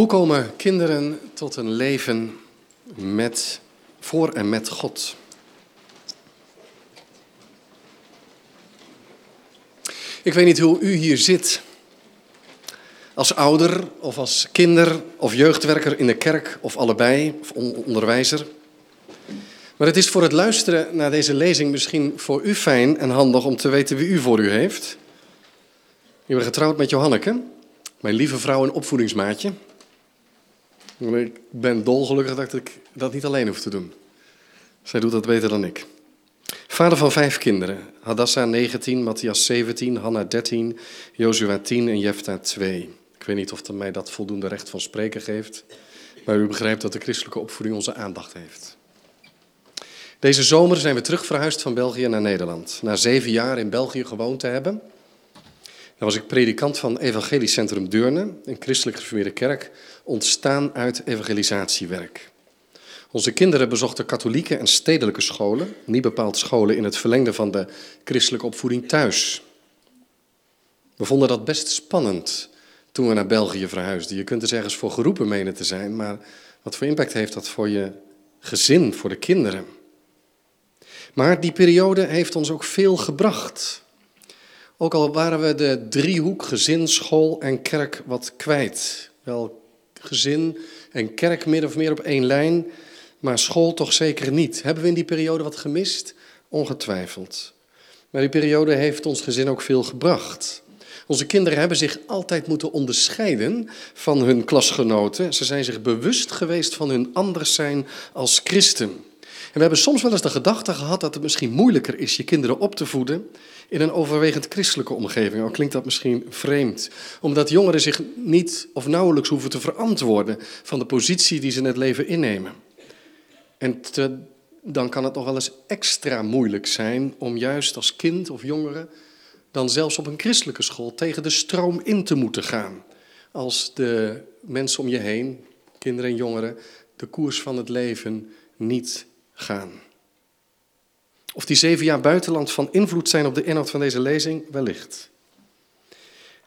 Hoe komen kinderen tot een leven met, voor en met God? Ik weet niet hoe u hier zit. Als ouder of als kinder of jeugdwerker in de kerk of allebei, of onderwijzer. Maar het is voor het luisteren naar deze lezing misschien voor u fijn en handig om te weten wie u voor u heeft. Ik ben getrouwd met Johanneke, mijn lieve vrouw en opvoedingsmaatje. Ik ben dolgelukkig dat ik dat niet alleen hoef te doen. Zij doet dat beter dan ik. Vader van vijf kinderen. Hadassa 19, Matthias 17, Hanna 13, Jozua 10 en Jefta 2. Ik weet niet of dat mij dat voldoende recht van spreken geeft. Maar u begrijpt dat de christelijke opvoeding onze aandacht heeft. Deze zomer zijn we terug verhuisd van België naar Nederland. Na zeven jaar in België gewoond te hebben. Dan was ik predikant van Evangelisch Centrum Deurne, een christelijk gereformeerde kerk, ontstaan uit evangelisatiewerk. Onze kinderen bezochten katholieke en stedelijke scholen, niet bepaald scholen in het verlengde van de christelijke opvoeding thuis. We vonden dat best spannend toen we naar België verhuisden. Je kunt er ergens voor geroepen menen te zijn, maar wat voor impact heeft dat voor je gezin, voor de kinderen? Maar die periode heeft ons ook veel gebracht. Ook al waren we de driehoek gezin, school en kerk wat kwijt. Wel gezin en kerk meer of meer op één lijn, maar school toch zeker niet. Hebben we in die periode wat gemist? Ongetwijfeld. Maar die periode heeft ons gezin ook veel gebracht. Onze kinderen hebben zich altijd moeten onderscheiden van hun klasgenoten. Ze zijn zich bewust geweest van hun anders zijn als christen. We hebben soms wel eens de gedachte gehad dat het misschien moeilijker is je kinderen op te voeden in een overwegend christelijke omgeving. Al klinkt dat misschien vreemd, omdat jongeren zich niet of nauwelijks hoeven te verantwoorden van de positie die ze in het leven innemen. En dan kan het nog wel eens extra moeilijk zijn om juist als kind of jongere dan zelfs op een christelijke school tegen de stroom in te moeten gaan. Als de mensen om je heen, kinderen en jongeren, de koers van het leven niet gaan. Of die zeven jaar buitenland van invloed zijn op de inhoud van deze lezing? Wellicht.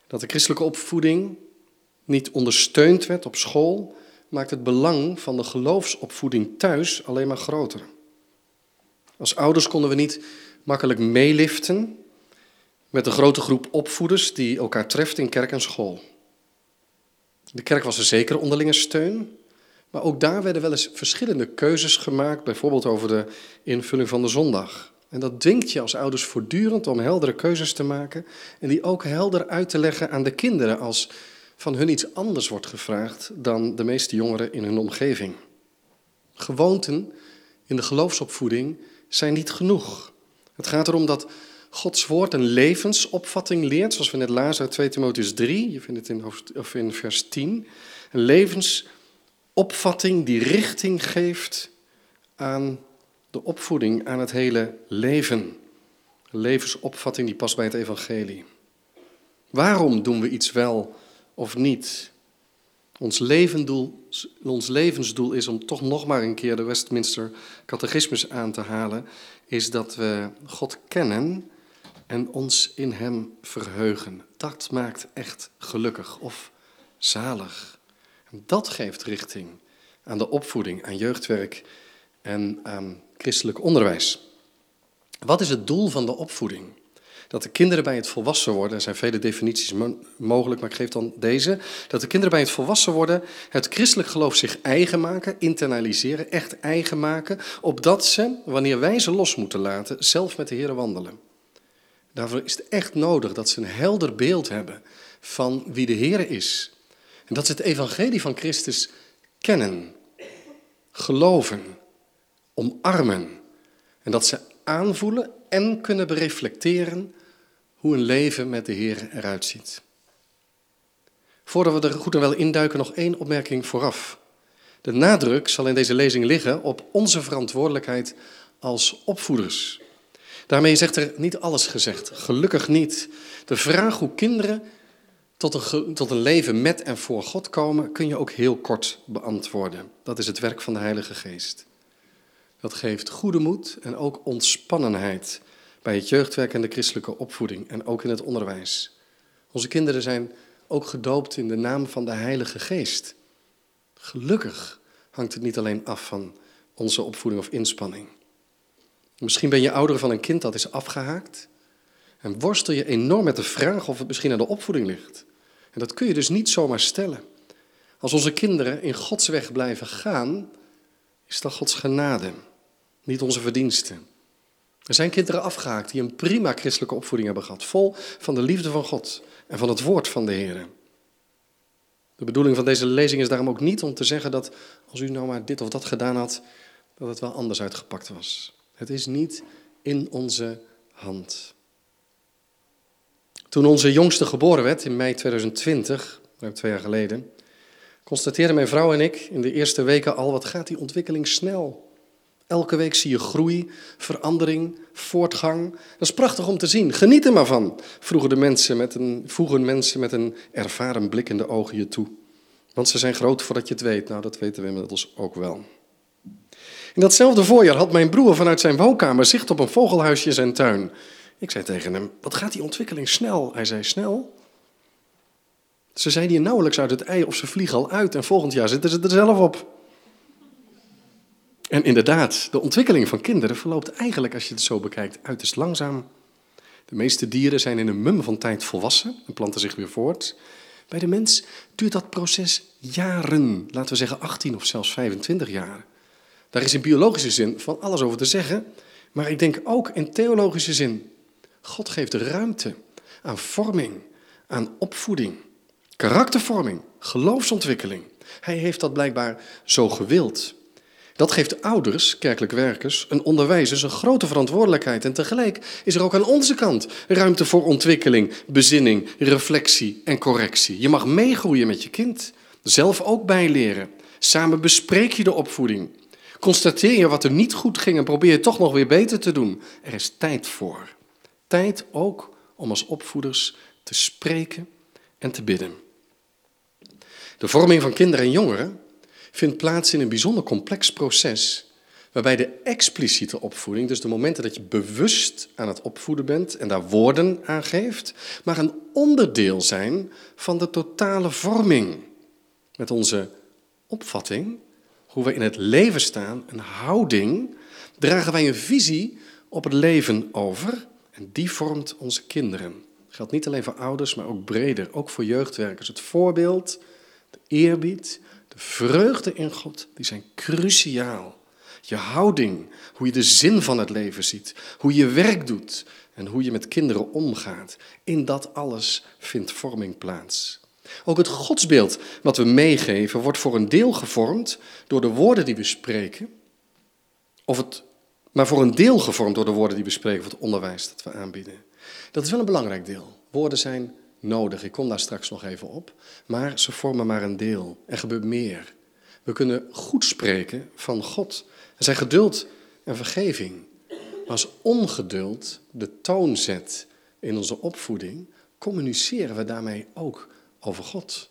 Dat de christelijke opvoeding niet ondersteund werd op school, maakt het belang van de geloofsopvoeding thuis alleen maar groter. Als ouders konden we niet makkelijk meeliften met de grote groep opvoeders die elkaar treft in kerk en school. De kerk was een zekere onderlinge steun, maar ook daar werden wel eens verschillende keuzes gemaakt, bijvoorbeeld over de invulling van de zondag. En dat dwingt je als ouders voortdurend om heldere keuzes te maken en die ook helder uit te leggen aan de kinderen als van hun iets anders wordt gevraagd dan de meeste jongeren in hun omgeving. Gewoonten in de geloofsopvoeding zijn niet genoeg. Het gaat erom dat Gods woord een levensopvatting leert, zoals we net lazen uit 2 Timotheus 3, je vindt het in, of in vers 10. Een levensopvatting die richting geeft aan de opvoeding, aan het hele leven. Een levensopvatting die past bij het evangelie. Waarom doen we iets wel of niet? Ons, ons levensdoel is om toch nog maar een keer de Westminster Catechismus aan te halen, is dat we God kennen en ons in Hem verheugen. Dat maakt echt gelukkig of zalig. Dat geeft richting aan de opvoeding, aan jeugdwerk en aan christelijk onderwijs. Wat is het doel van de opvoeding? Dat de kinderen bij het volwassen worden, er zijn vele definities mogelijk, maar ik geef dan deze. Dat de kinderen bij het volwassen worden het christelijk geloof zich eigen maken, internaliseren, echt eigen maken, opdat ze, wanneer wij ze los moeten laten, zelf met de Heer wandelen. Daarvoor is het echt nodig dat ze een helder beeld hebben van wie de Heer is. Dat ze het evangelie van Christus kennen, geloven, omarmen. En dat ze aanvoelen en kunnen bereflecteren hoe een leven met de Heer eruit ziet. Voordat we er goed en wel induiken, nog één opmerking vooraf. De nadruk zal in deze lezing liggen op onze verantwoordelijkheid als opvoeders. Daarmee zegt er niet alles gezegd, gelukkig niet. De vraag hoe kinderen tot een, tot een leven met en voor God komen, kun je ook heel kort beantwoorden. Dat is het werk van de Heilige Geest. Dat geeft goede moed en ook ontspannenheid bij het jeugdwerk en de christelijke opvoeding en ook in het onderwijs. Onze kinderen zijn ook gedoopt in de naam van de Heilige Geest. Gelukkig hangt het niet alleen af van onze opvoeding of inspanning. Misschien ben je ouder van een kind dat is afgehaakt en worstel je enorm met de vraag of het misschien aan de opvoeding ligt. En dat kun je dus niet zomaar stellen. Als onze kinderen in Gods weg blijven gaan, is dat Gods genade, niet onze verdiensten. Er zijn kinderen afgehaakt die een prima christelijke opvoeding hebben gehad, vol van de liefde van God en van het woord van de Heer. De bedoeling van deze lezing is daarom ook niet om te zeggen dat als u nou maar dit of dat gedaan had, dat het wel anders uitgepakt was. Het is niet in onze hand. Toen onze jongste geboren werd in mei 2020, ruim twee jaar geleden, constateerden mijn vrouw en ik in de eerste weken al wat gaat die ontwikkeling snel. Elke week zie je groei, verandering, voortgang. Dat is prachtig om te zien. Geniet er maar van, vroegen, de mensen met een, vroegen mensen met een ervaren blik in de ogen je toe. Want ze zijn groot voordat je het weet. Nou, dat weten we inmiddels ook wel. In datzelfde voorjaar had mijn broer vanuit zijn woonkamer zicht op een vogelhuisje in zijn tuin. Ik zei tegen hem, wat gaat die ontwikkeling snel? Hij zei, snel? Ze zijn hier nauwelijks uit het ei of ze vliegen al uit en volgend jaar zitten ze er zelf op. En inderdaad, de ontwikkeling van kinderen verloopt eigenlijk, als je het zo bekijkt, uiterst langzaam. De meeste dieren zijn in een mum van tijd volwassen en planten zich weer voort. Bij de mens duurt dat proces jaren, laten we zeggen 18 of zelfs 25 jaar. Daar is in biologische zin van alles over te zeggen, maar ik denk ook in theologische zin. God geeft ruimte aan vorming, aan opvoeding, karaktervorming, geloofsontwikkeling. Hij heeft dat blijkbaar zo gewild. Dat geeft ouders, kerkelijk werkers, een onderwijzers een grote verantwoordelijkheid. En tegelijk is er ook aan onze kant ruimte voor ontwikkeling, bezinning, reflectie en correctie. Je mag meegroeien met je kind, zelf ook bijleren. Samen bespreek je de opvoeding. Constateer je wat er niet goed ging en probeer je toch nog weer beter te doen. Er is tijd voor. Tijd ook om als opvoeders te spreken en te bidden. De vorming van kinderen en jongeren vindt plaats in een bijzonder complex proces, waarbij de expliciete opvoeding, dus de momenten dat je bewust aan het opvoeden bent en daar woorden aan geeft, maar een onderdeel zijn van de totale vorming. Met onze opvatting, hoe we in het leven staan, een houding, dragen wij een visie op het leven over en die vormt onze kinderen. Dat geldt niet alleen voor ouders, maar ook breder, ook voor jeugdwerkers. Het voorbeeld, de eerbied, de vreugde in God, die zijn cruciaal. Je houding, hoe je de zin van het leven ziet, hoe je werk doet en hoe je met kinderen omgaat. In dat alles vindt vorming plaats. Ook het godsbeeld wat we meegeven wordt voor een deel gevormd door de woorden die we spreken, of het, maar voor een deel gevormd door de woorden die we spreken, of het onderwijs dat we aanbieden. Dat is wel een belangrijk deel. Woorden zijn nodig. Ik kom daar straks nog even op. Maar ze vormen maar een deel. Er gebeurt meer. We kunnen goed spreken van God. Er zijn geduld en vergeving. Maar als ongeduld de toon zet in onze opvoeding, communiceren we daarmee ook over God.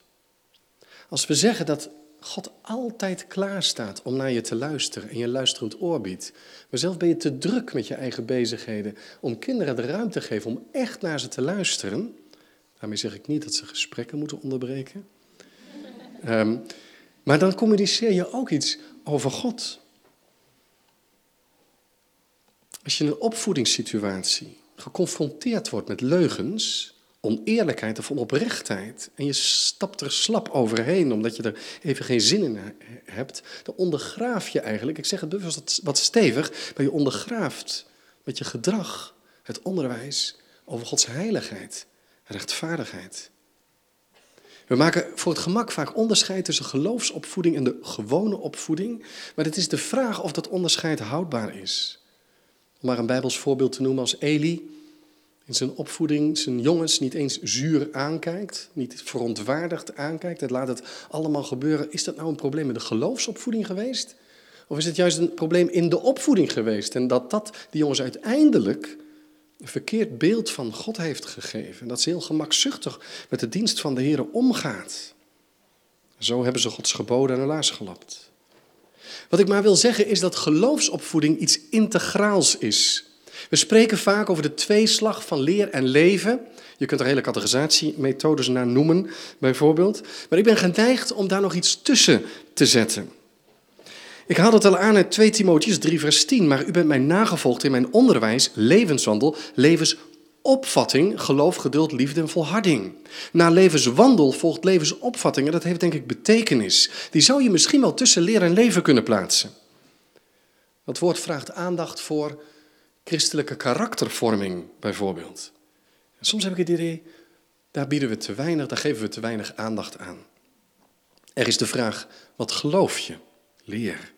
Als we zeggen dat God altijd klaar staat om naar je te luisteren en je luisterend oor biedt, maar zelf ben je te druk met je eigen bezigheden om kinderen de ruimte te geven om echt naar ze te luisteren, Daarmee zeg ik niet dat ze gesprekken moeten onderbreken. Um, maar dan communiceer je ook iets over God. Als je in een opvoedingssituatie geconfronteerd wordt met leugens, oneerlijkheid of onoprechtheid, en je stapt er slap overheen omdat je er even geen zin in hebt, dan ondergraaf je eigenlijk, ik zeg het bewust wat stevig, maar je ondergraaft met je gedrag het onderwijs over Gods heiligheid rechtvaardigheid. We maken voor het gemak vaak onderscheid tussen geloofsopvoeding en de gewone opvoeding, maar het is de vraag of dat onderscheid houdbaar is. Om maar een Bijbels voorbeeld te noemen als Eli zijn opvoeding zijn jongens niet eens zuur aankijkt, niet verontwaardigd aankijkt, het laat het allemaal gebeuren. Is dat nou een probleem in de geloofsopvoeding geweest? Of is het juist een probleem in de opvoeding geweest? En dat dat die jongens uiteindelijk een verkeerd beeld van God heeft gegeven. En dat ze heel gemakzuchtig met de dienst van de Heer omgaat. Zo hebben ze Gods geboden aan de laars gelapt. Wat ik maar wil zeggen is dat geloofsopvoeding iets integraals is. We spreken vaak over de tweeslag van leer en leven. Je kunt er hele categorisatiemethodes naar noemen, bijvoorbeeld. Maar ik ben geneigd om daar nog iets tussen te zetten. Ik haal het al aan uit 2 Timotheus 3, vers 10. Maar u bent mij nagevolgd in mijn onderwijs, levenswandel, levensopvatting, geloof, geduld, liefde en volharding. Na levenswandel volgt levensopvatting en dat heeft denk ik betekenis. Die zou je misschien wel tussen leer en leven kunnen plaatsen. Dat woord vraagt aandacht voor christelijke karaktervorming, bijvoorbeeld. Soms heb ik het idee, daar bieden we te weinig, daar geven we te weinig aandacht aan. Er is de vraag, wat geloof je? Leer.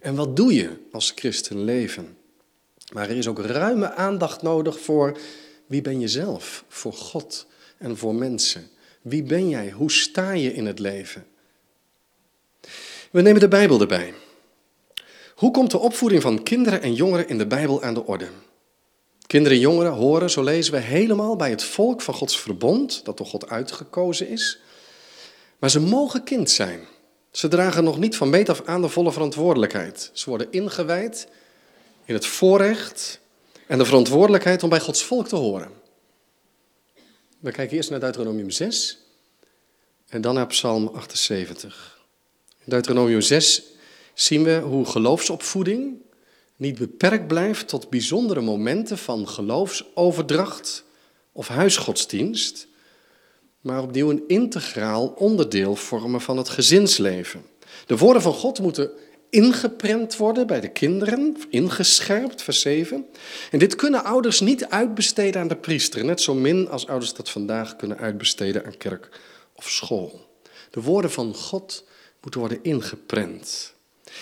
En wat doe je als christen leven? Maar er is ook ruime aandacht nodig voor wie ben je zelf, voor God en voor mensen. Wie ben jij? Hoe sta je in het leven? We nemen de Bijbel erbij. Hoe komt de opvoeding van kinderen en jongeren in de Bijbel aan de orde? Kinderen en jongeren horen, zo lezen we, helemaal bij het volk van Gods verbond, dat door God uitgekozen is. Maar ze mogen kind zijn. Ze dragen nog niet van meet af aan de volle verantwoordelijkheid. Ze worden ingewijd in het voorrecht en de verantwoordelijkheid om bij Gods volk te horen. We kijken eerst naar Deuteronomium 6 en dan naar Psalm 78. In Deuteronomium 6 zien we hoe geloofsopvoeding niet beperkt blijft tot bijzondere momenten van geloofsoverdracht of huisgodsdienst, maar opnieuw een integraal onderdeel vormen van het gezinsleven. De woorden van God moeten ingeprent worden bij de kinderen, ingescherpt, vers 7. En dit kunnen ouders niet uitbesteden aan de priester, net zo min als ouders dat vandaag kunnen uitbesteden aan kerk of school. De woorden van God moeten worden ingeprent.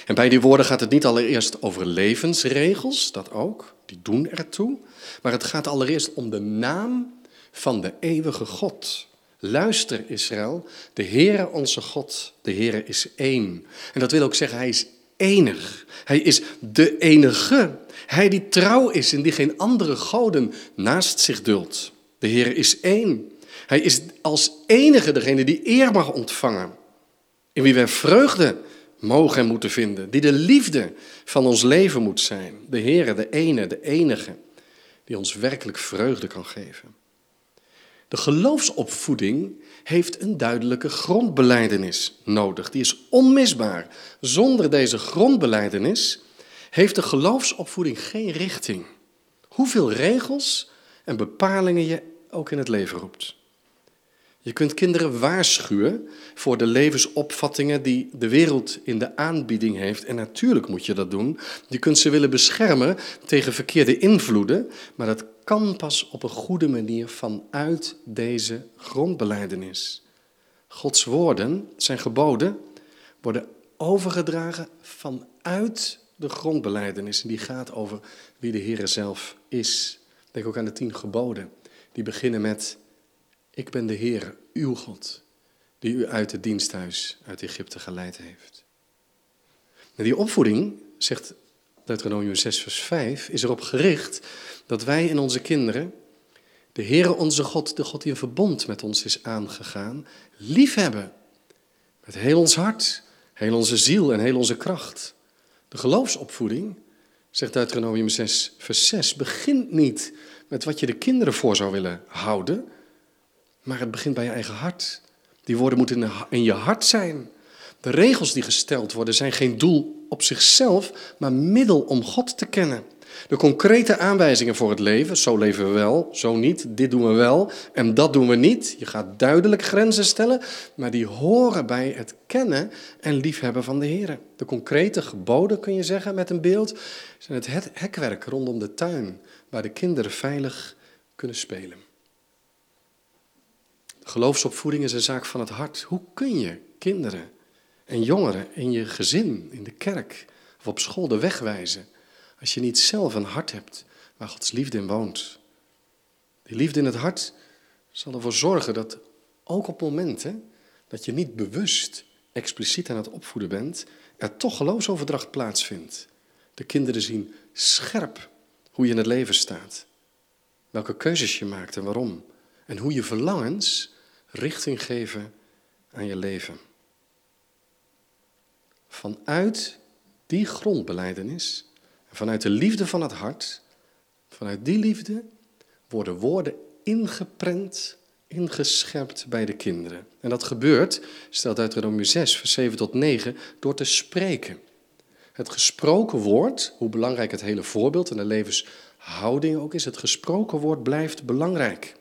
En bij die woorden gaat het niet allereerst over levensregels, dat ook, die doen ertoe. Maar het gaat allereerst om de naam van de eeuwige God. Luister Israël, de Heere onze God, de Heere is één. En dat wil ook zeggen, hij is enig. Hij is de enige. Hij die trouw is en die geen andere goden naast zich duldt. De Heere is één. Hij is als enige degene die eer mag ontvangen. In wie wij vreugde mogen en moeten vinden. Die de liefde van ons leven moet zijn. De Heere, de ene, de enige. Die ons werkelijk vreugde kan geven. De geloofsopvoeding heeft een duidelijke grondbeleidenis nodig. Die is onmisbaar. Zonder deze grondbeleidenis heeft de geloofsopvoeding geen richting. Hoeveel regels en bepalingen je ook in het leven roept. Je kunt kinderen waarschuwen voor de levensopvattingen die de wereld in de aanbieding heeft. En natuurlijk moet je dat doen. Je kunt ze willen beschermen tegen verkeerde invloeden, maar dat kan pas op een goede manier vanuit deze grondbeleidenis. Gods woorden, zijn geboden, worden overgedragen vanuit de grondbeleidenis. En die gaat over wie de Heer zelf is. Denk ook aan de tien geboden. Die beginnen met ik ben de Heer, uw God, die u uit het diensthuis uit Egypte geleid heeft. En die opvoeding, zegt Deuteronomium 6, vers 5, is erop gericht dat wij in onze kinderen de Heere onze God, de God die een verbond met ons is aangegaan, liefhebben. Met heel ons hart, heel onze ziel en heel onze kracht. De geloofsopvoeding, zegt Deuteronomium 6, vers 6, begint niet met wat je de kinderen voor zou willen houden, maar het begint bij je eigen hart. Die woorden moeten in je hart zijn. De regels die gesteld worden zijn geen doel op zichzelf, maar middel om God te kennen. De concrete aanwijzingen voor het leven, zo leven we wel, zo niet, dit doen we wel en dat doen we niet. Je gaat duidelijk grenzen stellen, maar die horen bij het kennen en liefhebben van de Heer. De concrete geboden, kun je zeggen met een beeld, zijn het hekwerk rondom de tuin, waar de kinderen veilig kunnen spelen. Geloofsopvoeding is een zaak van het hart. Hoe kun je kinderen en jongeren in je gezin, in de kerk of op school de weg wijzen als je niet zelf een hart hebt waar Gods liefde in woont? Die liefde in het hart zal ervoor zorgen dat ook op momenten dat je niet bewust expliciet aan het opvoeden bent, er toch geloofsoverdracht plaatsvindt. De kinderen zien scherp hoe je in het leven staat, welke keuzes je maakt en waarom. En hoe je verlangens richting geven aan je leven. Vanuit die grondbeleidenis, vanuit de liefde van het hart, Vanuit die liefde worden woorden ingeprent, ingeschept bij de kinderen. En dat gebeurt, stelt uit Deuteronomium 6, vers 7 tot 9, door te spreken. Het gesproken woord, hoe belangrijk het hele voorbeeld en de levenshouding ook is, het gesproken woord blijft belangrijk.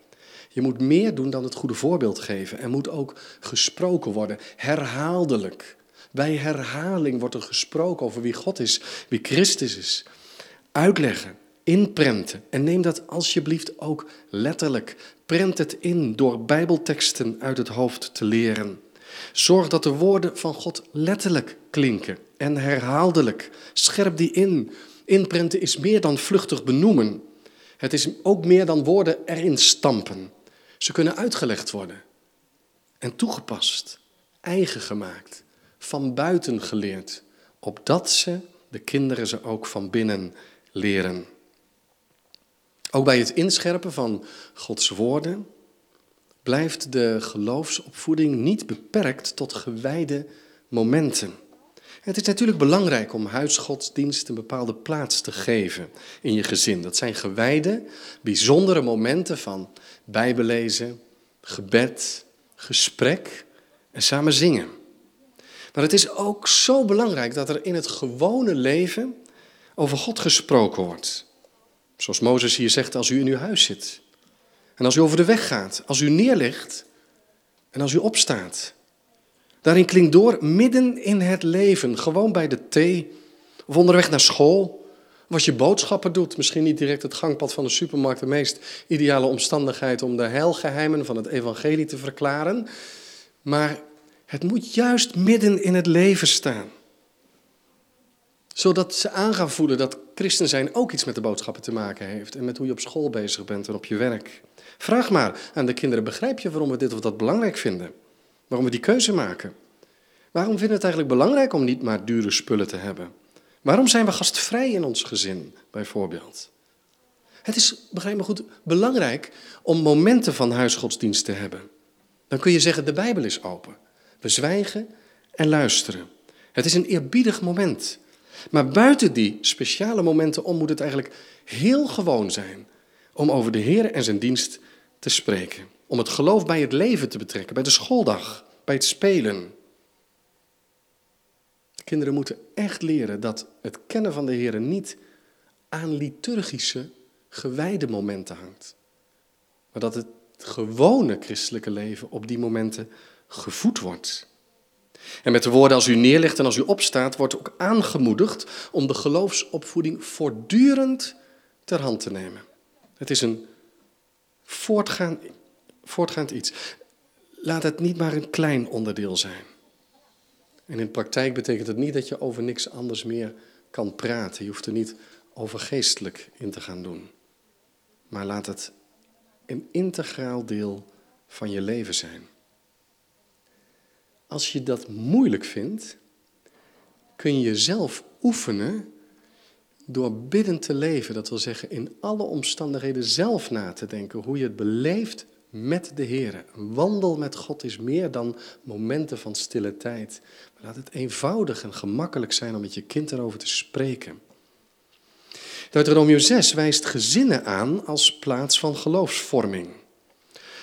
Je moet meer doen dan het goede voorbeeld geven. Er moet ook gesproken worden, herhaaldelijk. Bij herhaling wordt er gesproken over wie God is, wie Christus is. Uitleggen, inprenten. En neem dat alsjeblieft ook letterlijk. Prent het in door Bijbelteksten uit het hoofd te leren. Zorg dat de woorden van God letterlijk klinken en herhaaldelijk. Scherp die in. Inprenten is meer dan vluchtig benoemen. Het is ook meer dan woorden erin stampen. Ze kunnen uitgelegd worden en toegepast, eigen gemaakt, van buiten geleerd, opdat ze, de kinderen ze ook van binnen leren. Ook bij het inscherpen van Gods woorden blijft de geloofsopvoeding niet beperkt tot gewijde momenten. Het is natuurlijk belangrijk om huisgodsdienst een bepaalde plaats te geven in je gezin. Dat zijn gewijde, bijzondere momenten van bijbelezen, gebed, gesprek en samen zingen. Maar het is ook zo belangrijk dat er in het gewone leven over God gesproken wordt. Zoals Mozes hier zegt, als u in uw huis zit. En als u over de weg gaat, als u neerligt en als u opstaat. Daarin klinkt door midden in het leven, gewoon bij de thee of onderweg naar school. Of als je boodschappen doet, misschien niet direct het gangpad van de supermarkt de meest ideale omstandigheid om de heilgeheimen van het evangelie te verklaren. Maar het moet juist midden in het leven staan. Zodat ze aan gaan voelen dat christen zijn ook iets met de boodschappen te maken heeft. En met hoe je op school bezig bent en op je werk. Vraag maar aan de kinderen, begrijp je waarom we dit of dat belangrijk vinden? Waarom we die keuze maken? Waarom vinden we het eigenlijk belangrijk om niet maar dure spullen te hebben? Waarom zijn we gastvrij in ons gezin, bijvoorbeeld? Het is, begrijp me goed, belangrijk om momenten van huisgodsdienst te hebben. Dan kun je zeggen, de Bijbel is open. We zwijgen en luisteren. Het is een eerbiedig moment. Maar buiten die speciale momenten om moet het eigenlijk heel gewoon zijn om over de Heer en zijn dienst te spreken. Om het geloof bij het leven te betrekken, bij de schooldag, bij het spelen. De kinderen moeten echt leren dat het kennen van de Heer niet aan liturgische, gewijde momenten hangt. Maar dat het gewone christelijke leven op die momenten gevoed wordt. En met de woorden als u neerlegt en als u opstaat, wordt ook aangemoedigd om de geloofsopvoeding voortdurend ter hand te nemen. Het is een voortgaand, voortgaand iets. Laat het niet maar een klein onderdeel zijn. En in praktijk betekent het niet dat je over niks anders meer kan praten. Je hoeft er niet over geestelijk in te gaan doen. Maar laat het een integraal deel van je leven zijn. Als je dat moeilijk vindt, kun je jezelf oefenen door bidden te leven. Dat wil zeggen in alle omstandigheden zelf na te denken hoe je het beleeft met de Heer. Een wandel met God is meer dan momenten van stille tijd. Maar laat het eenvoudig en gemakkelijk zijn om met je kind erover te spreken. Deuteronomium 6 wijst gezinnen aan als plaats van geloofsvorming.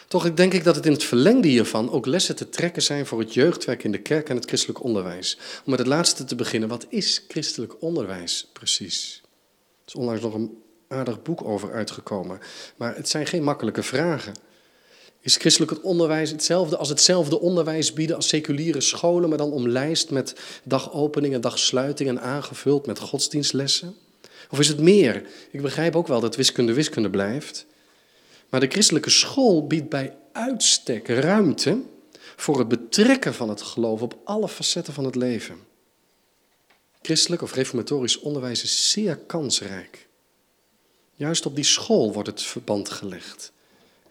Toch denk ik dat het in het verlengde hiervan ook lessen te trekken zijn voor het jeugdwerk in de kerk en het christelijk onderwijs. Om met het laatste te beginnen, wat is christelijk onderwijs precies? Er is onlangs nog een aardig boek over uitgekomen, maar het zijn geen makkelijke vragen. Is christelijk onderwijs hetzelfde als hetzelfde onderwijs bieden als seculiere scholen, maar dan omlijst met dagopeningen, dagsluitingen aangevuld met godsdienstlessen? Of is het meer? Ik begrijp ook wel dat wiskunde wiskunde blijft. Maar de christelijke school biedt bij uitstek ruimte voor het betrekken van het geloof op alle facetten van het leven. Christelijk of reformatorisch onderwijs is zeer kansrijk. Juist op die school wordt het verband gelegd.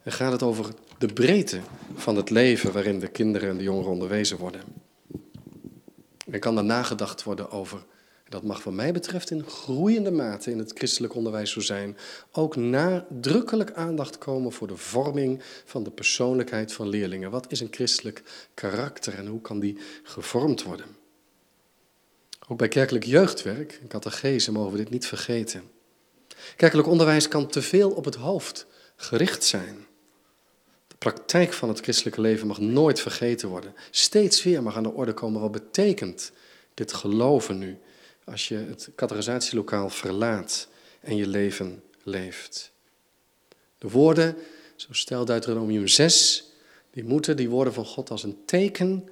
En gaat het over de breedte van het leven waarin de kinderen en de jongeren onderwezen worden. En kan er nagedacht worden over dat mag wat mij betreft in groeiende mate in het christelijk onderwijs zo zijn, ook nadrukkelijk aandacht komen voor de vorming van de persoonlijkheid van leerlingen. Wat is een christelijk karakter en hoe kan die gevormd worden? Ook bij kerkelijk jeugdwerk, catechese, mogen we dit niet vergeten. Kerkelijk onderwijs kan te veel op het hoofd gericht zijn. Praktijk van het christelijke leven mag nooit vergeten worden. Steeds weer mag aan de orde komen wat betekent dit geloven nu als je het categorisatielokaal verlaat en je leven leeft. De woorden, zo stelt Deuteronomium 6, die moeten die woorden van God als een teken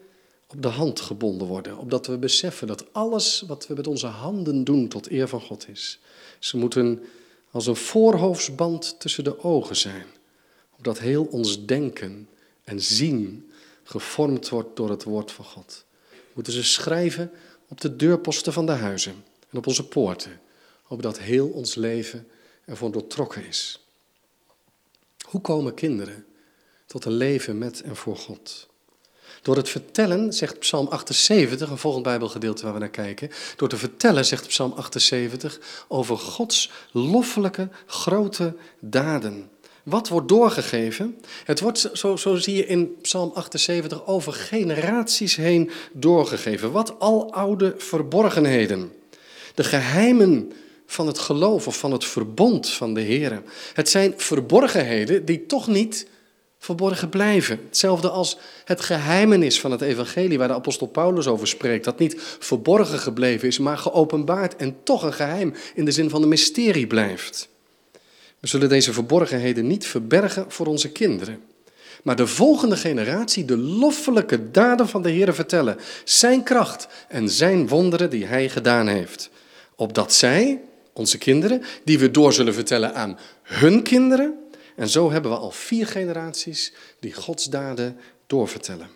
op de hand gebonden worden. Opdat we beseffen dat alles wat we met onze handen doen tot eer van God is. Ze moeten als een voorhoofdsband tussen de ogen zijn. Opdat heel ons denken en zien gevormd wordt door het woord van God. Moeten ze schrijven op de deurposten van de huizen en op onze poorten. Opdat heel ons leven ervoor doortrokken is. Hoe komen kinderen tot een leven met en voor God? Door het vertellen, zegt Psalm 78, een volgend Bijbelgedeelte waar we naar kijken. Door te vertellen, zegt Psalm 78, over Gods loffelijke, grote daden. Wat wordt doorgegeven? Het wordt, zo, zo zie je in Psalm 78, over generaties heen doorgegeven. Wat al oude verborgenheden. De geheimen van het geloof of van het verbond van de Heer. Het zijn verborgenheden die toch niet verborgen blijven. Hetzelfde als het geheimenis van het evangelie waar de apostel Paulus over spreekt. Dat niet verborgen gebleven is, maar geopenbaard en toch een geheim in de zin van een mysterie blijft. We zullen deze verborgenheden niet verbergen voor onze kinderen. Maar de volgende generatie de loffelijke daden van de Heer vertellen. Zijn kracht en zijn wonderen die hij gedaan heeft. Opdat zij, onze kinderen, die we door zullen vertellen aan hun kinderen. En zo hebben we al vier generaties die Gods daden doorvertellen.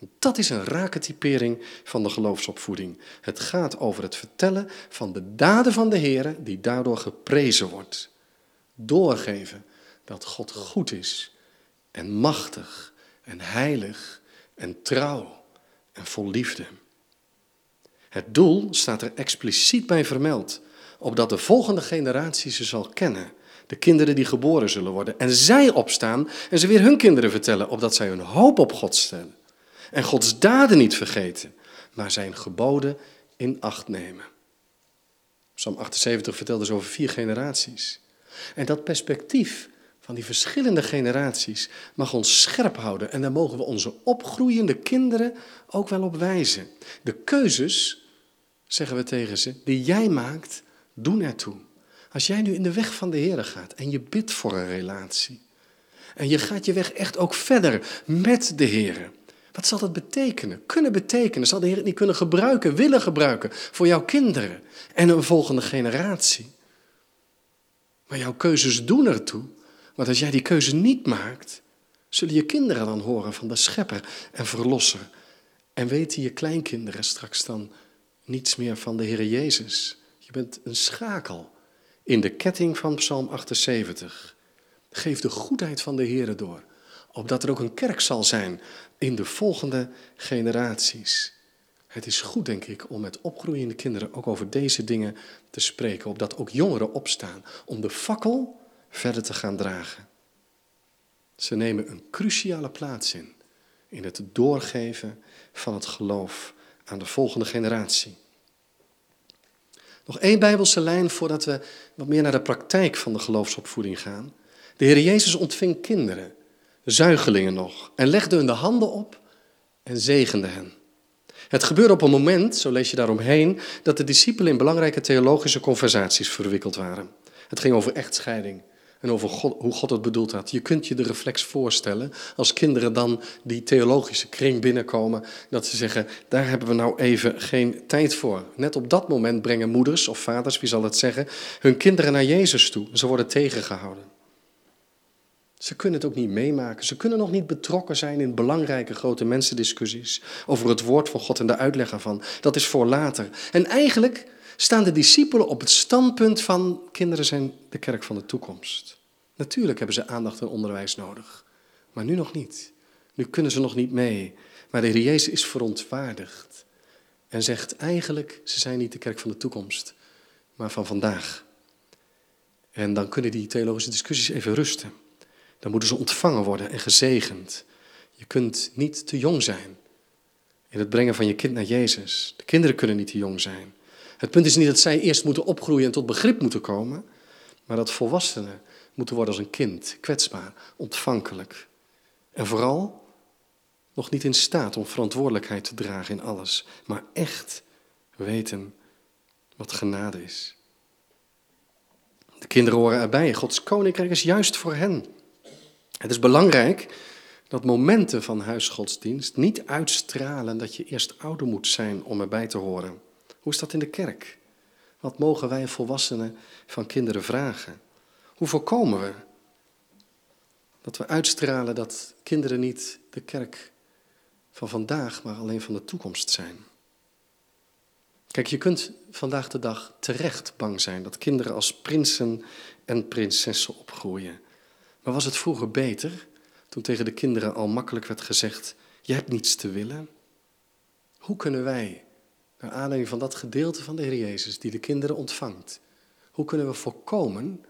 En dat is een rake typering van de geloofsopvoeding. Het gaat over het vertellen van de daden van de Heer die daardoor geprezen wordt. Doorgeven dat God goed is en machtig en heilig en trouw en vol liefde. Het doel staat er expliciet bij vermeld, opdat de volgende generatie ze zal kennen. De kinderen die geboren zullen worden. En zij opstaan en ze weer hun kinderen vertellen, opdat zij hun hoop op God stellen. En Gods daden niet vergeten, maar zijn geboden in acht nemen. Psalm 78 vertelt dus over vier generaties. En dat perspectief van die verschillende generaties mag ons scherp houden. En daar mogen we onze opgroeiende kinderen ook wel op wijzen. De keuzes, zeggen we tegen ze, die jij maakt, doen ertoe. Als jij nu in de weg van de Heer gaat en je bidt voor een relatie. En je gaat je weg echt ook verder met de Heer. Wat zal dat betekenen? Kunnen betekenen? Zal de Heer het niet kunnen gebruiken, willen gebruiken voor jouw kinderen en een volgende generatie? Maar jouw keuzes doen ertoe. Want als jij die keuze niet maakt, zullen je kinderen dan horen van de schepper en verlosser. En weten je kleinkinderen straks dan niets meer van de Heer Jezus. Je bent een schakel in de ketting van Psalm 78. Geef de goedheid van de Heer door, opdat er ook een kerk zal zijn in de volgende generaties. Het is goed, denk ik, om met opgroeiende kinderen ook over deze dingen te spreken, opdat ook jongeren opstaan om de fakkel verder te gaan dragen. Ze nemen een cruciale plaats in, in het doorgeven van het geloof aan de volgende generatie. Nog één Bijbelse lijn voordat we wat meer naar de praktijk van de geloofsopvoeding gaan. De Heer Jezus ontving kinderen, zuigelingen nog, en legde hun de handen op en zegende hen. Het gebeurde op een moment, zo lees je daaromheen, dat de discipelen in belangrijke theologische conversaties verwikkeld waren. Het ging over echtscheiding en over God, hoe God het bedoeld had. Je kunt je de reflex voorstellen als kinderen dan die theologische kring binnenkomen, dat ze zeggen, daar hebben we nou even geen tijd voor. Net op dat moment brengen moeders of vaders, wie zal het zeggen, hun kinderen naar Jezus toe. Ze worden tegengehouden. Ze kunnen het ook niet meemaken. Ze kunnen nog niet betrokken zijn in belangrijke grote mensendiscussies over het woord van God en de uitleg ervan. Dat is voor later. En eigenlijk staan de discipelen op het standpunt van kinderen zijn de kerk van de toekomst. Natuurlijk hebben ze aandacht en onderwijs nodig, maar nu nog niet. Nu kunnen ze nog niet mee. Maar de Heer Jezus is verontwaardigd en zegt eigenlijk, ze zijn niet de kerk van de toekomst, maar van vandaag. En dan kunnen die theologische discussies even rusten. Dan moeten ze ontvangen worden en gezegend. Je kunt niet te jong zijn in het brengen van je kind naar Jezus. De kinderen kunnen niet te jong zijn. Het punt is niet dat zij eerst moeten opgroeien en tot begrip moeten komen, maar dat volwassenen moeten worden als een kind, kwetsbaar, ontvankelijk. En vooral nog niet in staat om verantwoordelijkheid te dragen in alles, maar echt weten wat genade is. De kinderen horen erbij. Gods koninkrijk is juist voor hen. Het is belangrijk dat momenten van huisgodsdienst niet uitstralen dat je eerst ouder moet zijn om erbij te horen. Hoe is dat in de kerk? Wat mogen wij volwassenen van kinderen vragen? Hoe voorkomen we dat we uitstralen dat kinderen niet de kerk van vandaag, maar alleen van de toekomst zijn? Kijk, je kunt vandaag de dag terecht bang zijn dat kinderen als prinsen en prinsessen opgroeien. Maar was het vroeger beter toen tegen de kinderen al makkelijk werd gezegd: Je hebt niets te willen? Hoe kunnen wij, naar aanleiding van dat gedeelte van de Heer Jezus die de kinderen ontvangt, hoe kunnen we voorkomen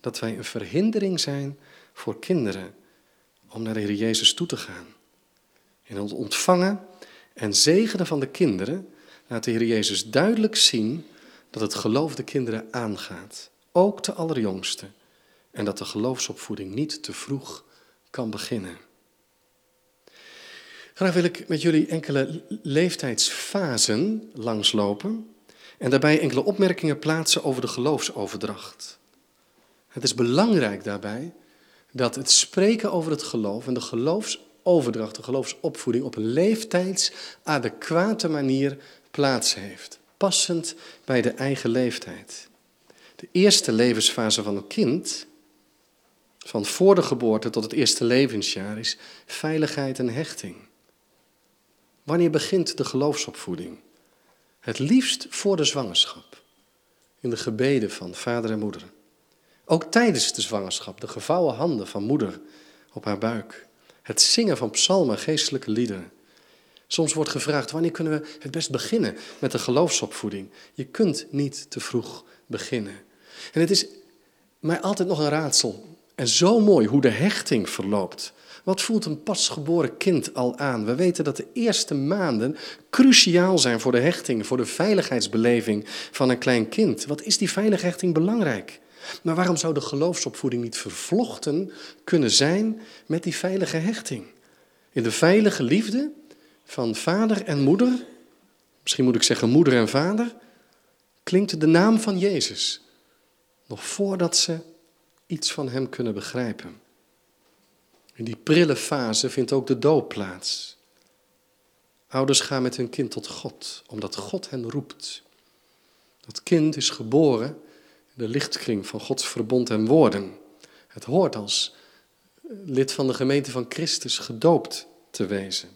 dat wij een verhindering zijn voor kinderen om naar de Heer Jezus toe te gaan? In het ontvangen en zegenen van de kinderen laat de Heer Jezus duidelijk zien dat het geloof de kinderen aangaat, ook de allerjongste, en dat de geloofsopvoeding niet te vroeg kan beginnen. Graag wil ik met jullie enkele leeftijdsfasen langslopen en daarbij enkele opmerkingen plaatsen over de geloofsoverdracht. Het is belangrijk daarbij dat het spreken over het geloof en de geloofsoverdracht, de geloofsopvoeding op een leeftijdsadequate manier plaats heeft, passend bij de eigen leeftijd. De eerste levensfase van een kind, van voor de geboorte tot het eerste levensjaar, is veiligheid en hechting. Wanneer begint de geloofsopvoeding? Het liefst voor de zwangerschap, in de gebeden van vader en moeder. Ook tijdens de zwangerschap, de gevouwen handen van moeder op haar buik. Het zingen van psalmen, geestelijke liederen. Soms wordt gevraagd, wanneer kunnen we het best beginnen met de geloofsopvoeding? Je kunt niet te vroeg beginnen. En het is mij altijd nog een raadsel. En zo mooi hoe de hechting verloopt. Wat voelt een pasgeboren kind al aan? We weten dat de eerste maanden cruciaal zijn voor de hechting, voor de veiligheidsbeleving van een klein kind. Wat is die veilige hechting belangrijk? Maar waarom zou de geloofsopvoeding niet vervlochten kunnen zijn met die veilige hechting? In de veilige liefde van vader en moeder, misschien moet ik zeggen moeder en vader, klinkt de naam van Jezus. Nog voordat ze iets van Hem kunnen begrijpen. In die prille fase vindt ook de doop plaats. Ouders gaan met hun kind tot God, omdat God hen roept. Dat kind is geboren in de lichtkring van Gods verbond en woorden. Het hoort als lid van de gemeente van Christus gedoopt te wezen.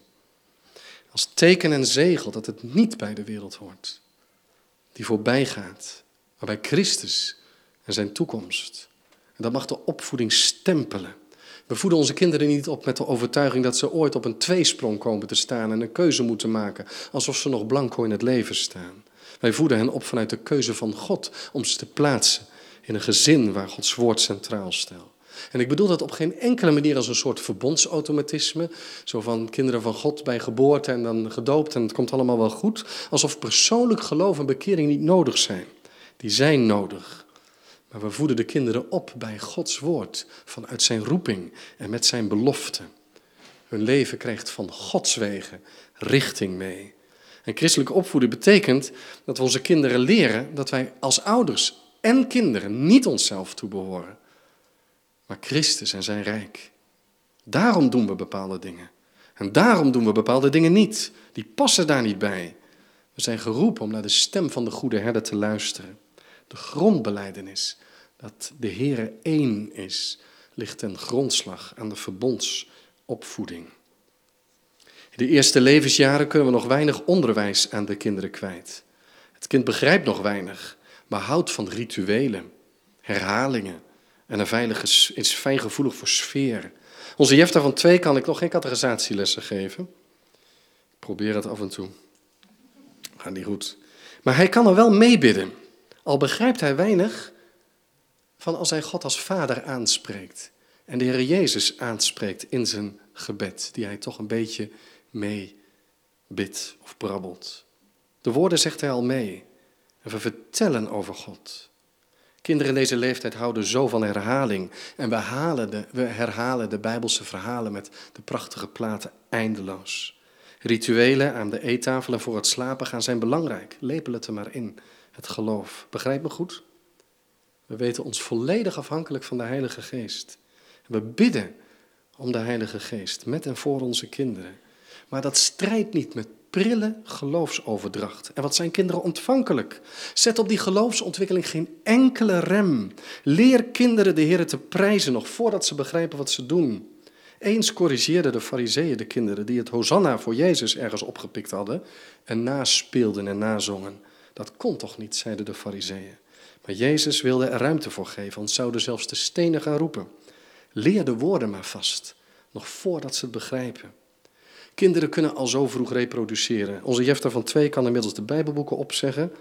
Als teken en zegel dat het niet bij de wereld hoort, die voorbij gaat, maar bij Christus en zijn toekomst. En dat mag de opvoeding stempelen. We voeden onze kinderen niet op met de overtuiging dat ze ooit op een tweesprong komen te staan en een keuze moeten maken, alsof ze nog blanco in het leven staan. Wij voeden hen op vanuit de keuze van God om ze te plaatsen in een gezin waar Gods woord centraal stelt. En ik bedoel dat op geen enkele manier als een soort verbondsautomatisme. Zo van kinderen van God bij geboorte en dan gedoopt en het komt allemaal wel goed. Alsof persoonlijk geloof en bekering niet nodig zijn. Die zijn nodig. Maar we voeden de kinderen op bij Gods woord, vanuit zijn roeping en met zijn belofte. Hun leven krijgt van Gods wegen richting mee. En christelijke opvoeding betekent dat we onze kinderen leren dat wij als ouders en kinderen niet onszelf toebehoren maar Christus en zijn rijk. Daarom doen we bepaalde dingen. En daarom doen we bepaalde dingen niet. Die passen daar niet bij. We zijn geroepen om naar de stem van de goede herder te luisteren. De grondbeleidenis dat de Heere één is, ligt ten grondslag aan de verbondsopvoeding. In de eerste levensjaren kunnen we nog weinig onderwijs aan de kinderen kwijt. Het kind begrijpt nog weinig, maar houdt van rituelen, herhalingen, en een veilige, is fijngevoelig voor sfeer. Onze Jefta van twee kan ik nog geen categorisatielessen geven. Ik probeer het af en toe. Gaat niet goed. Maar hij kan er wel meebidden. Al begrijpt hij weinig van als hij God als vader aanspreekt. En de Heer Jezus aanspreekt in zijn gebed, die hij toch een beetje mee bidt of brabbelt. De woorden zegt hij al mee. En we vertellen over God. Kinderen in deze leeftijd houden zo van herhaling. En we, halen de, we herhalen de Bijbelse verhalen met de prachtige platen eindeloos. Rituelen aan de eettafel en voor het slapen gaan zijn belangrijk. Lepel het er maar in. Het geloof. Begrijp me goed? We weten ons volledig afhankelijk van de Heilige Geest. We bidden om de Heilige Geest met en voor onze kinderen. Maar dat strijdt niet met prille geloofsoverdracht. En wat zijn kinderen ontvankelijk? Zet op die geloofsontwikkeling geen enkele rem. Leer kinderen de Heer te prijzen nog voordat ze begrijpen wat ze doen. Eens corrigeerden de fariseeën de kinderen die het Hosanna voor Jezus ergens opgepikt hadden en naspeelden en nazongen. Dat kon toch niet, zeiden de fariseeën. Maar Jezus wilde er ruimte voor geven, want zouden zelfs de stenen gaan roepen. Leer de woorden maar vast, nog voordat ze het begrijpen. Kinderen kunnen al zo vroeg reproduceren. Onze Jefter van twee kan inmiddels de Bijbelboeken opzeggen,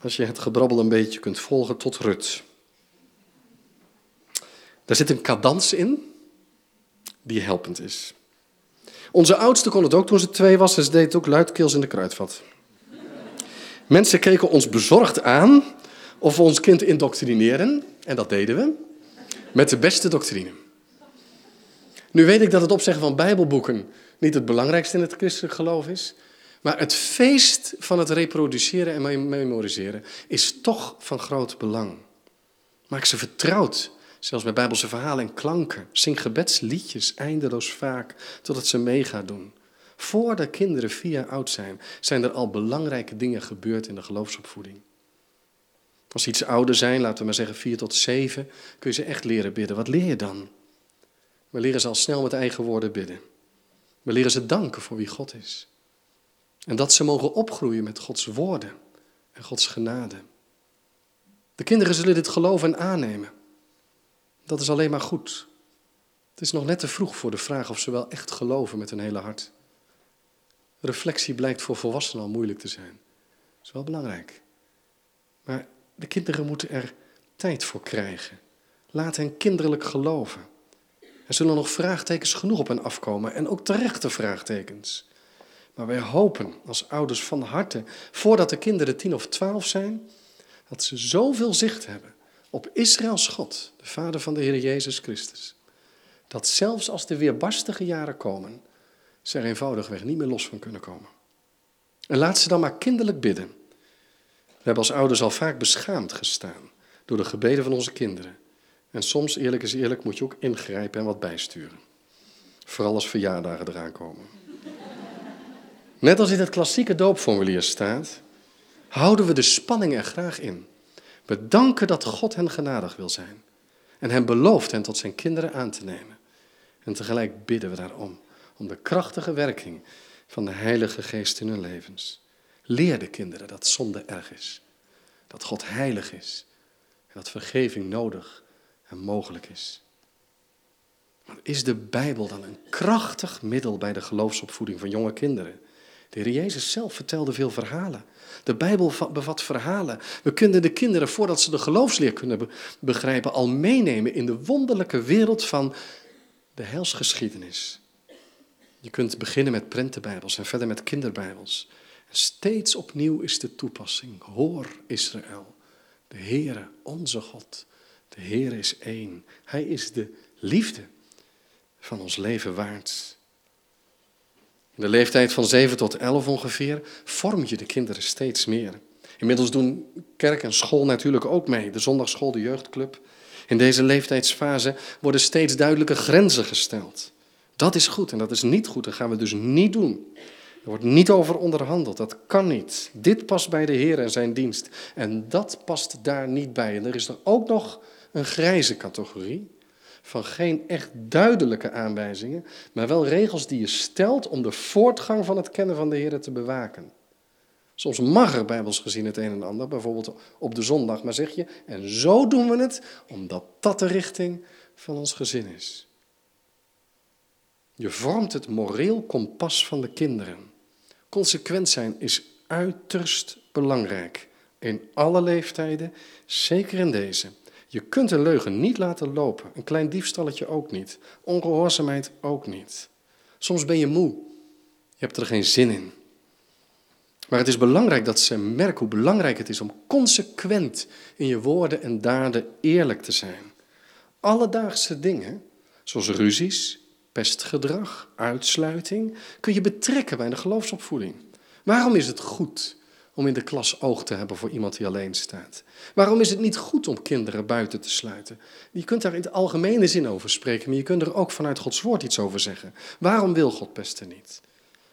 als je het gebrabbel een beetje kunt volgen tot Rut. Daar zit een cadans in die helpend is. Onze oudste kon het ook toen ze twee was en ze deed het ook luidkeels in de kruidvat. Mensen keken ons bezorgd aan of ons kind indoctrineren, en dat deden we, met de beste doctrine. Nu weet ik dat het opzeggen van Bijbelboeken niet het belangrijkste in het christelijk geloof is, maar het feest van het reproduceren en memoriseren is toch van groot belang. Maak ze vertrouwd, zelfs met Bijbelse verhalen en klanken. Zing gebedsliedjes eindeloos vaak, totdat ze mee gaan doen. Voordat kinderen vier jaar oud zijn, zijn er al belangrijke dingen gebeurd in de geloofsopvoeding. Als ze iets ouder zijn, laten we maar zeggen vier tot zeven, kun je ze echt leren bidden. Wat leer je dan? We leren ze al snel met eigen woorden bidden. We leren ze danken voor wie God is. En dat ze mogen opgroeien met Gods woorden en Gods genade. De kinderen zullen dit geloven en aannemen. Dat is alleen maar goed. Het is nog net te vroeg voor de vraag of ze wel echt geloven met hun hele hart. Reflectie blijkt voor volwassenen al moeilijk te zijn. Dat is wel belangrijk. Maar de kinderen moeten er tijd voor krijgen. Laat hen kinderlijk geloven. Er zullen nog vraagtekens genoeg op hen afkomen en ook terechte vraagtekens. Maar wij hopen als ouders van harte, voordat de kinderen tien of twaalf zijn, dat ze zoveel zicht hebben op Israëls God, de Vader van de Heer Jezus Christus, dat zelfs als de weerbarstige jaren komen, ze er eenvoudigweg niet meer los van kunnen komen. En laat ze dan maar kinderlijk bidden. We hebben als ouders al vaak beschaamd gestaan door de gebeden van onze kinderen. En soms, eerlijk is eerlijk, moet je ook ingrijpen en wat bijsturen. Vooral als verjaardagen eraan komen. Net als in het klassieke doopformulier staat, houden we de spanning er graag in. We danken dat God hen genadig wil zijn. En hem belooft hen tot zijn kinderen aan te nemen. En tegelijk bidden we daarom, om de krachtige werking van de Heilige Geest in hun levens. Leer de kinderen dat zonde erg is. Dat God heilig is. En dat vergeving nodig en mogelijk is. Is de Bijbel dan een krachtig middel bij de geloofsopvoeding van jonge kinderen? De Heer Jezus zelf vertelde veel verhalen. De Bijbel bevat verhalen. We kunnen de kinderen, voordat ze de geloofsleer kunnen begrijpen, al meenemen in de wonderlijke wereld van de heilsgeschiedenis. Je kunt beginnen met prentenbijbels en verder met kinderbijbels. Steeds opnieuw is de toepassing. Hoor Israël, de Heere, onze God, de Heer is één. Hij is de liefde van ons leven waard. In de leeftijd van 7 tot 11 ongeveer vorm je de kinderen steeds meer. Inmiddels doen kerk en school natuurlijk ook mee. De zondagschool, de jeugdclub. In deze leeftijdsfase worden steeds duidelijke grenzen gesteld. Dat is goed en dat is niet goed. Dat gaan we dus niet doen. Er wordt niet over onderhandeld. Dat kan niet. Dit past bij de Heer en zijn dienst. En dat past daar niet bij. En er is er ook nog een grijze categorie van geen echt duidelijke aanwijzingen, maar wel regels die je stelt om de voortgang van het kennen van de Heer te bewaken. Soms mag er bijbels gezien het een en ander, bijvoorbeeld op de zondag, maar zeg je, en zo doen we het, omdat dat de richting van ons gezin is. Je vormt het moreel kompas van de kinderen. Consequent zijn is uiterst belangrijk. In alle leeftijden, zeker in deze. Je kunt een leugen niet laten lopen. Een klein diefstalletje ook niet. Ongehoorzaamheid ook niet. Soms ben je moe. Je hebt er geen zin in. Maar het is belangrijk dat ze merken hoe belangrijk het is om consequent in je woorden en daden eerlijk te zijn. Alledaagse dingen, zoals ruzies, pestgedrag, uitsluiting, kun je betrekken bij de geloofsopvoeding. Waarom is het goed om in de klas oog te hebben voor iemand die alleen staat? Waarom is het niet goed om kinderen buiten te sluiten? Je kunt daar in de algemene zin over spreken, maar je kunt er ook vanuit Gods woord iets over zeggen. Waarom wil God pesten niet?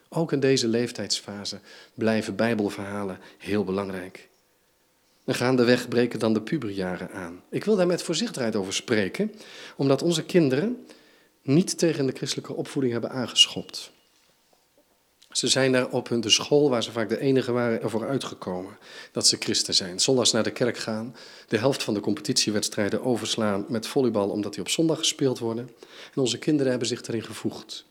Ook in deze leeftijdsfase blijven Bijbelverhalen heel belangrijk. En gaandeweg breken dan de puberjaren aan. Ik wil daar met voorzichtigheid over spreken, omdat onze kinderen niet tegen de christelijke opvoeding hebben aangeschopt. Ze zijn daar op hun de school, waar ze vaak de enige waren, ervoor uitgekomen dat ze christen zijn. Zondags naar de kerk gaan, de helft van de competitiewedstrijden overslaan met volleybal omdat die op zondag gespeeld worden. En onze kinderen hebben zich daarin gevoegd.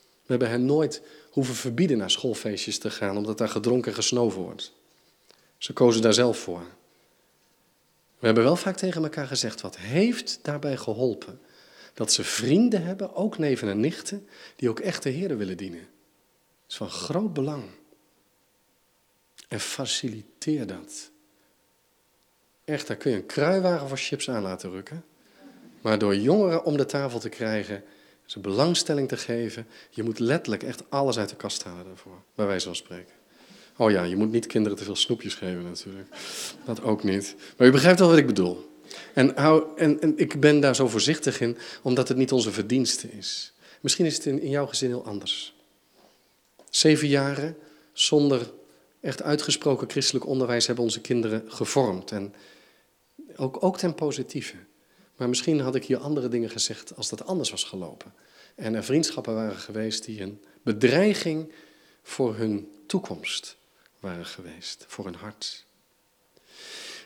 We hebben hen nooit hoeven verbieden naar schoolfeestjes te gaan, omdat daar gedronken en gesnoven wordt. Ze kozen daar zelf voor. We hebben wel vaak tegen elkaar gezegd, wat heeft daarbij geholpen? Dat ze vrienden hebben, ook neven en nichten, die ook echt de Heer willen dienen. Dat is van groot belang. En faciliteer dat. Echt, daar kun je een kruiwagen voor chips aan laten rukken. Maar door jongeren om de tafel te krijgen, ze belangstelling te geven. Je moet letterlijk echt alles uit de kast halen daarvoor, bij wijze van spreken. Oh ja, je moet niet kinderen te veel snoepjes geven natuurlijk. Dat ook niet. Maar u begrijpt wel wat ik bedoel. En, hou, en, en ik ben daar zo voorzichtig in, omdat het niet onze verdienste is. Misschien is het in, in jouw gezin heel anders. Zeven jaren zonder echt uitgesproken christelijk onderwijs hebben onze kinderen gevormd. En ook, ook ten positieve. Maar misschien had ik hier andere dingen gezegd als dat anders was gelopen. En er vriendschappen waren geweest die een bedreiging voor hun toekomst waren geweest, voor hun hart.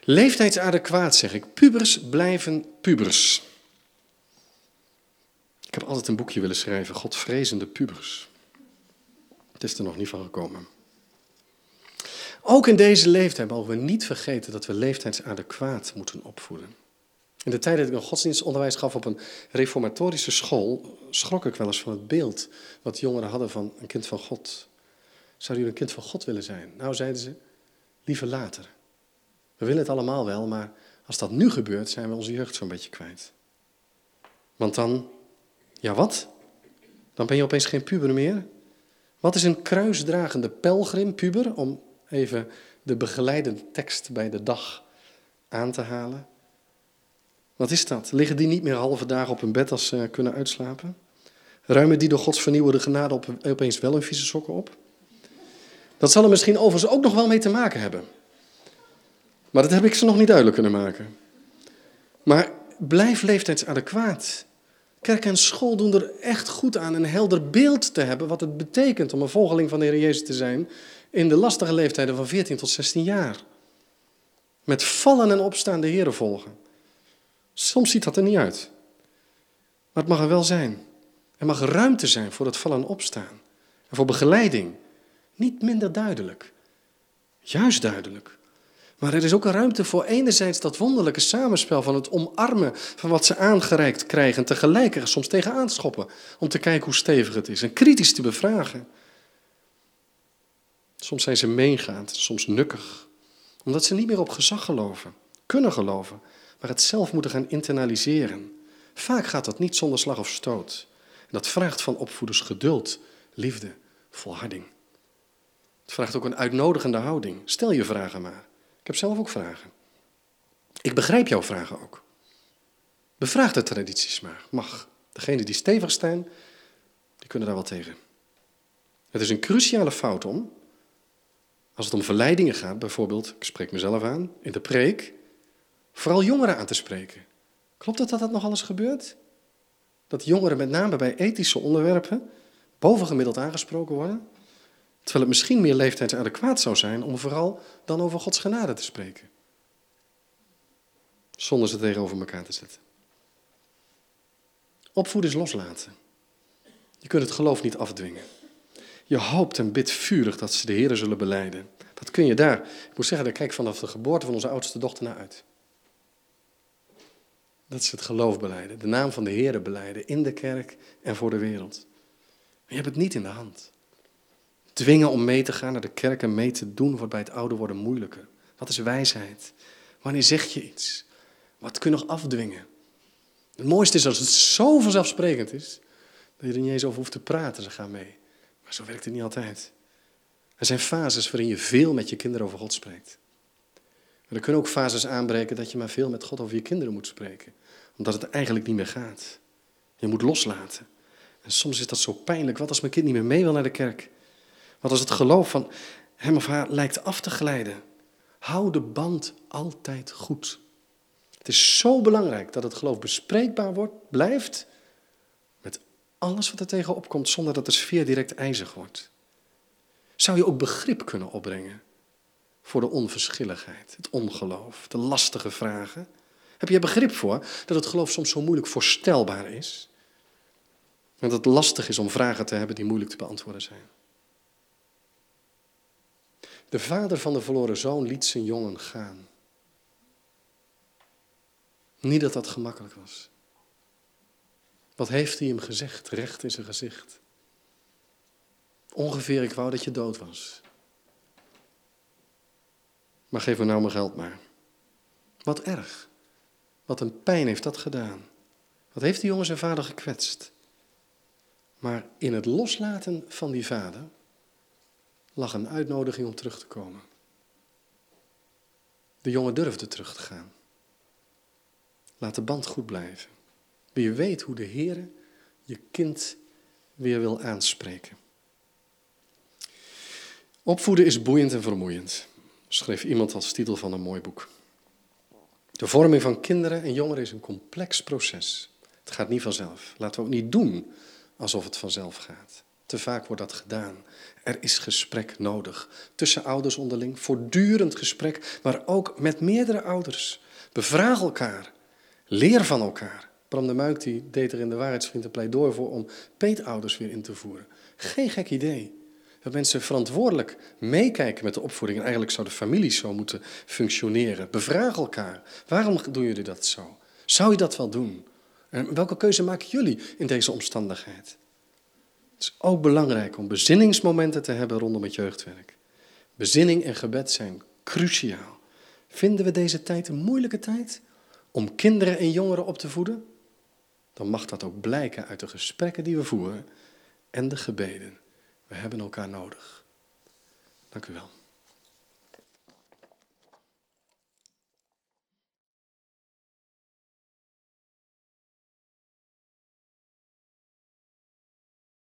Leeftijdsadequaat zeg ik. Pubers blijven pubers. Ik heb altijd een boekje willen schrijven, Godvrezende pubers. Het is er nog niet van gekomen. Ook in deze leeftijd mogen we niet vergeten dat we leeftijdsadequaat moeten opvoeden. In de tijd dat ik een godsdienstonderwijs gaf op een reformatorische school, schrok ik wel eens van het beeld wat jongeren hadden van een kind van God. Zou u een kind van God willen zijn? Nou, zeiden ze, liever later. We willen het allemaal wel, maar als dat nu gebeurt, zijn we onze jeugd zo'n beetje kwijt. Want dan, ja wat? Dan ben je opeens geen puber meer. Wat is een kruisdragende pelgrim, puber, om even de begeleidende tekst bij de dag aan te halen? Wat is dat? Liggen die niet meer halve dagen op hun bed als ze kunnen uitslapen? Ruimen die door Gods vernieuwende genade op, opeens wel hun vieze sokken op? Dat zal er misschien overigens ook nog wel mee te maken hebben. Maar dat heb ik ze nog niet duidelijk kunnen maken. Maar blijf leeftijdsadequaat. Kerk en school doen er echt goed aan een helder beeld te hebben wat het betekent om een volgeling van de Heer Jezus te zijn in de lastige leeftijden van 14 tot 16 jaar. Met vallen en opstaan de Heer volgen. Soms ziet dat er niet uit. Maar het mag er wel zijn. Er mag ruimte zijn voor het vallen en opstaan. En voor begeleiding. Niet minder duidelijk. Juist duidelijk. Maar er is ook een ruimte voor enerzijds dat wonderlijke samenspel van het omarmen van wat ze aangereikt krijgen. En soms tegenaan schoppen. Om te kijken hoe stevig het is. En kritisch te bevragen. Soms zijn ze meegaand, soms nukkig. Omdat ze niet meer op gezag geloven. Kunnen geloven maar het zelf moeten gaan internaliseren. Vaak gaat dat niet zonder slag of stoot. En dat vraagt van opvoeders geduld, liefde, volharding. Het vraagt ook een uitnodigende houding. Stel je vragen maar. Ik heb zelf ook vragen. Ik begrijp jouw vragen ook. Bevraag de tradities maar. Mag. Degenen die stevig staan, die kunnen daar wel tegen. Het is een cruciale fout om, als het om verleidingen gaat, bijvoorbeeld, ik spreek mezelf aan, in de preek, vooral jongeren aan te spreken. Klopt het dat dat nog alles gebeurt? Dat jongeren met name bij ethische onderwerpen bovengemiddeld aangesproken worden? Terwijl het misschien meer leeftijdsadequaat zou zijn om vooral dan over Gods genade te spreken. Zonder ze tegenover elkaar te zetten. Opvoeden is loslaten. Je kunt het geloof niet afdwingen. Je hoopt en bidt vurig dat ze de Heer zullen beleiden. Dat kun je daar. Ik moet zeggen, daar kijk ik vanaf de geboorte van onze oudste dochter naar uit. Dat is het geloof beleiden. De naam van de Heer beleiden in de kerk en voor de wereld. Je hebt het niet in de hand. Dwingen om mee te gaan naar de kerk en mee te doen wordt bij het ouder worden moeilijker. Wat is wijsheid? Wanneer zeg je iets? Wat kun je nog afdwingen? Het mooiste is als het zo vanzelfsprekend is, dat je er niet eens over hoeft te praten, ze gaan mee. Maar zo werkt het niet altijd. Er zijn fases waarin je veel met je kinderen over God spreekt. Maar er kunnen ook fases aanbreken dat je maar veel met God over je kinderen moet spreken. Omdat het eigenlijk niet meer gaat. Je moet loslaten. En soms is dat zo pijnlijk. Wat als mijn kind niet meer mee wil naar de kerk? Wat als het geloof van hem of haar lijkt af te glijden? Hou de band altijd goed. Het is zo belangrijk dat het geloof bespreekbaar wordt, blijft, met alles wat er tegenop komt, zonder dat de sfeer direct ijzig wordt. Zou je ook begrip kunnen opbrengen voor de onverschilligheid, het ongeloof, de lastige vragen? Heb je begrip voor dat het geloof soms zo moeilijk voorstelbaar is? En dat het lastig is om vragen te hebben die moeilijk te beantwoorden zijn. De vader van de verloren zoon liet zijn jongen gaan. Niet dat dat gemakkelijk was. Wat heeft hij hem gezegd, recht in zijn gezicht? Ongeveer, ik wou dat je dood was. Maar geef me nou mijn geld maar. Wat erg. Wat een pijn heeft dat gedaan. Wat heeft die jongen zijn vader gekwetst. Maar in het loslaten van die vader lag een uitnodiging om terug te komen. De jongen durfde terug te gaan. Laat de band goed blijven. Wie weet hoe de Heer je kind weer wil aanspreken. Opvoeden is boeiend en vermoeiend, schreef iemand als titel van een mooi boek. De vorming van kinderen en jongeren is een complex proces. Het gaat niet vanzelf. Laten we ook niet doen alsof het vanzelf gaat. Te vaak wordt dat gedaan. Er is gesprek nodig. Tussen ouders onderling, voortdurend gesprek, maar ook met meerdere ouders. Bevraag elkaar. Leer van elkaar. Bram de Muik die deed er in de Waarheidsvriend pleidooi voor om peetouders weer in te voeren. Geen gek idee. Dat mensen verantwoordelijk meekijken met de opvoeding. En eigenlijk zou de familie zo moeten functioneren. Bevraag elkaar. Waarom doen jullie dat zo? Zou je dat wel doen? En welke keuze maken jullie in deze omstandigheid? Is ook belangrijk om bezinningsmomenten te hebben rondom het jeugdwerk. Bezinning en gebed zijn cruciaal. Vinden we deze tijd een moeilijke tijd? om kinderen en jongeren op te voeden, dan mag dat ook blijken uit de gesprekken die we voeren en de gebeden. We hebben elkaar nodig. Dank u wel.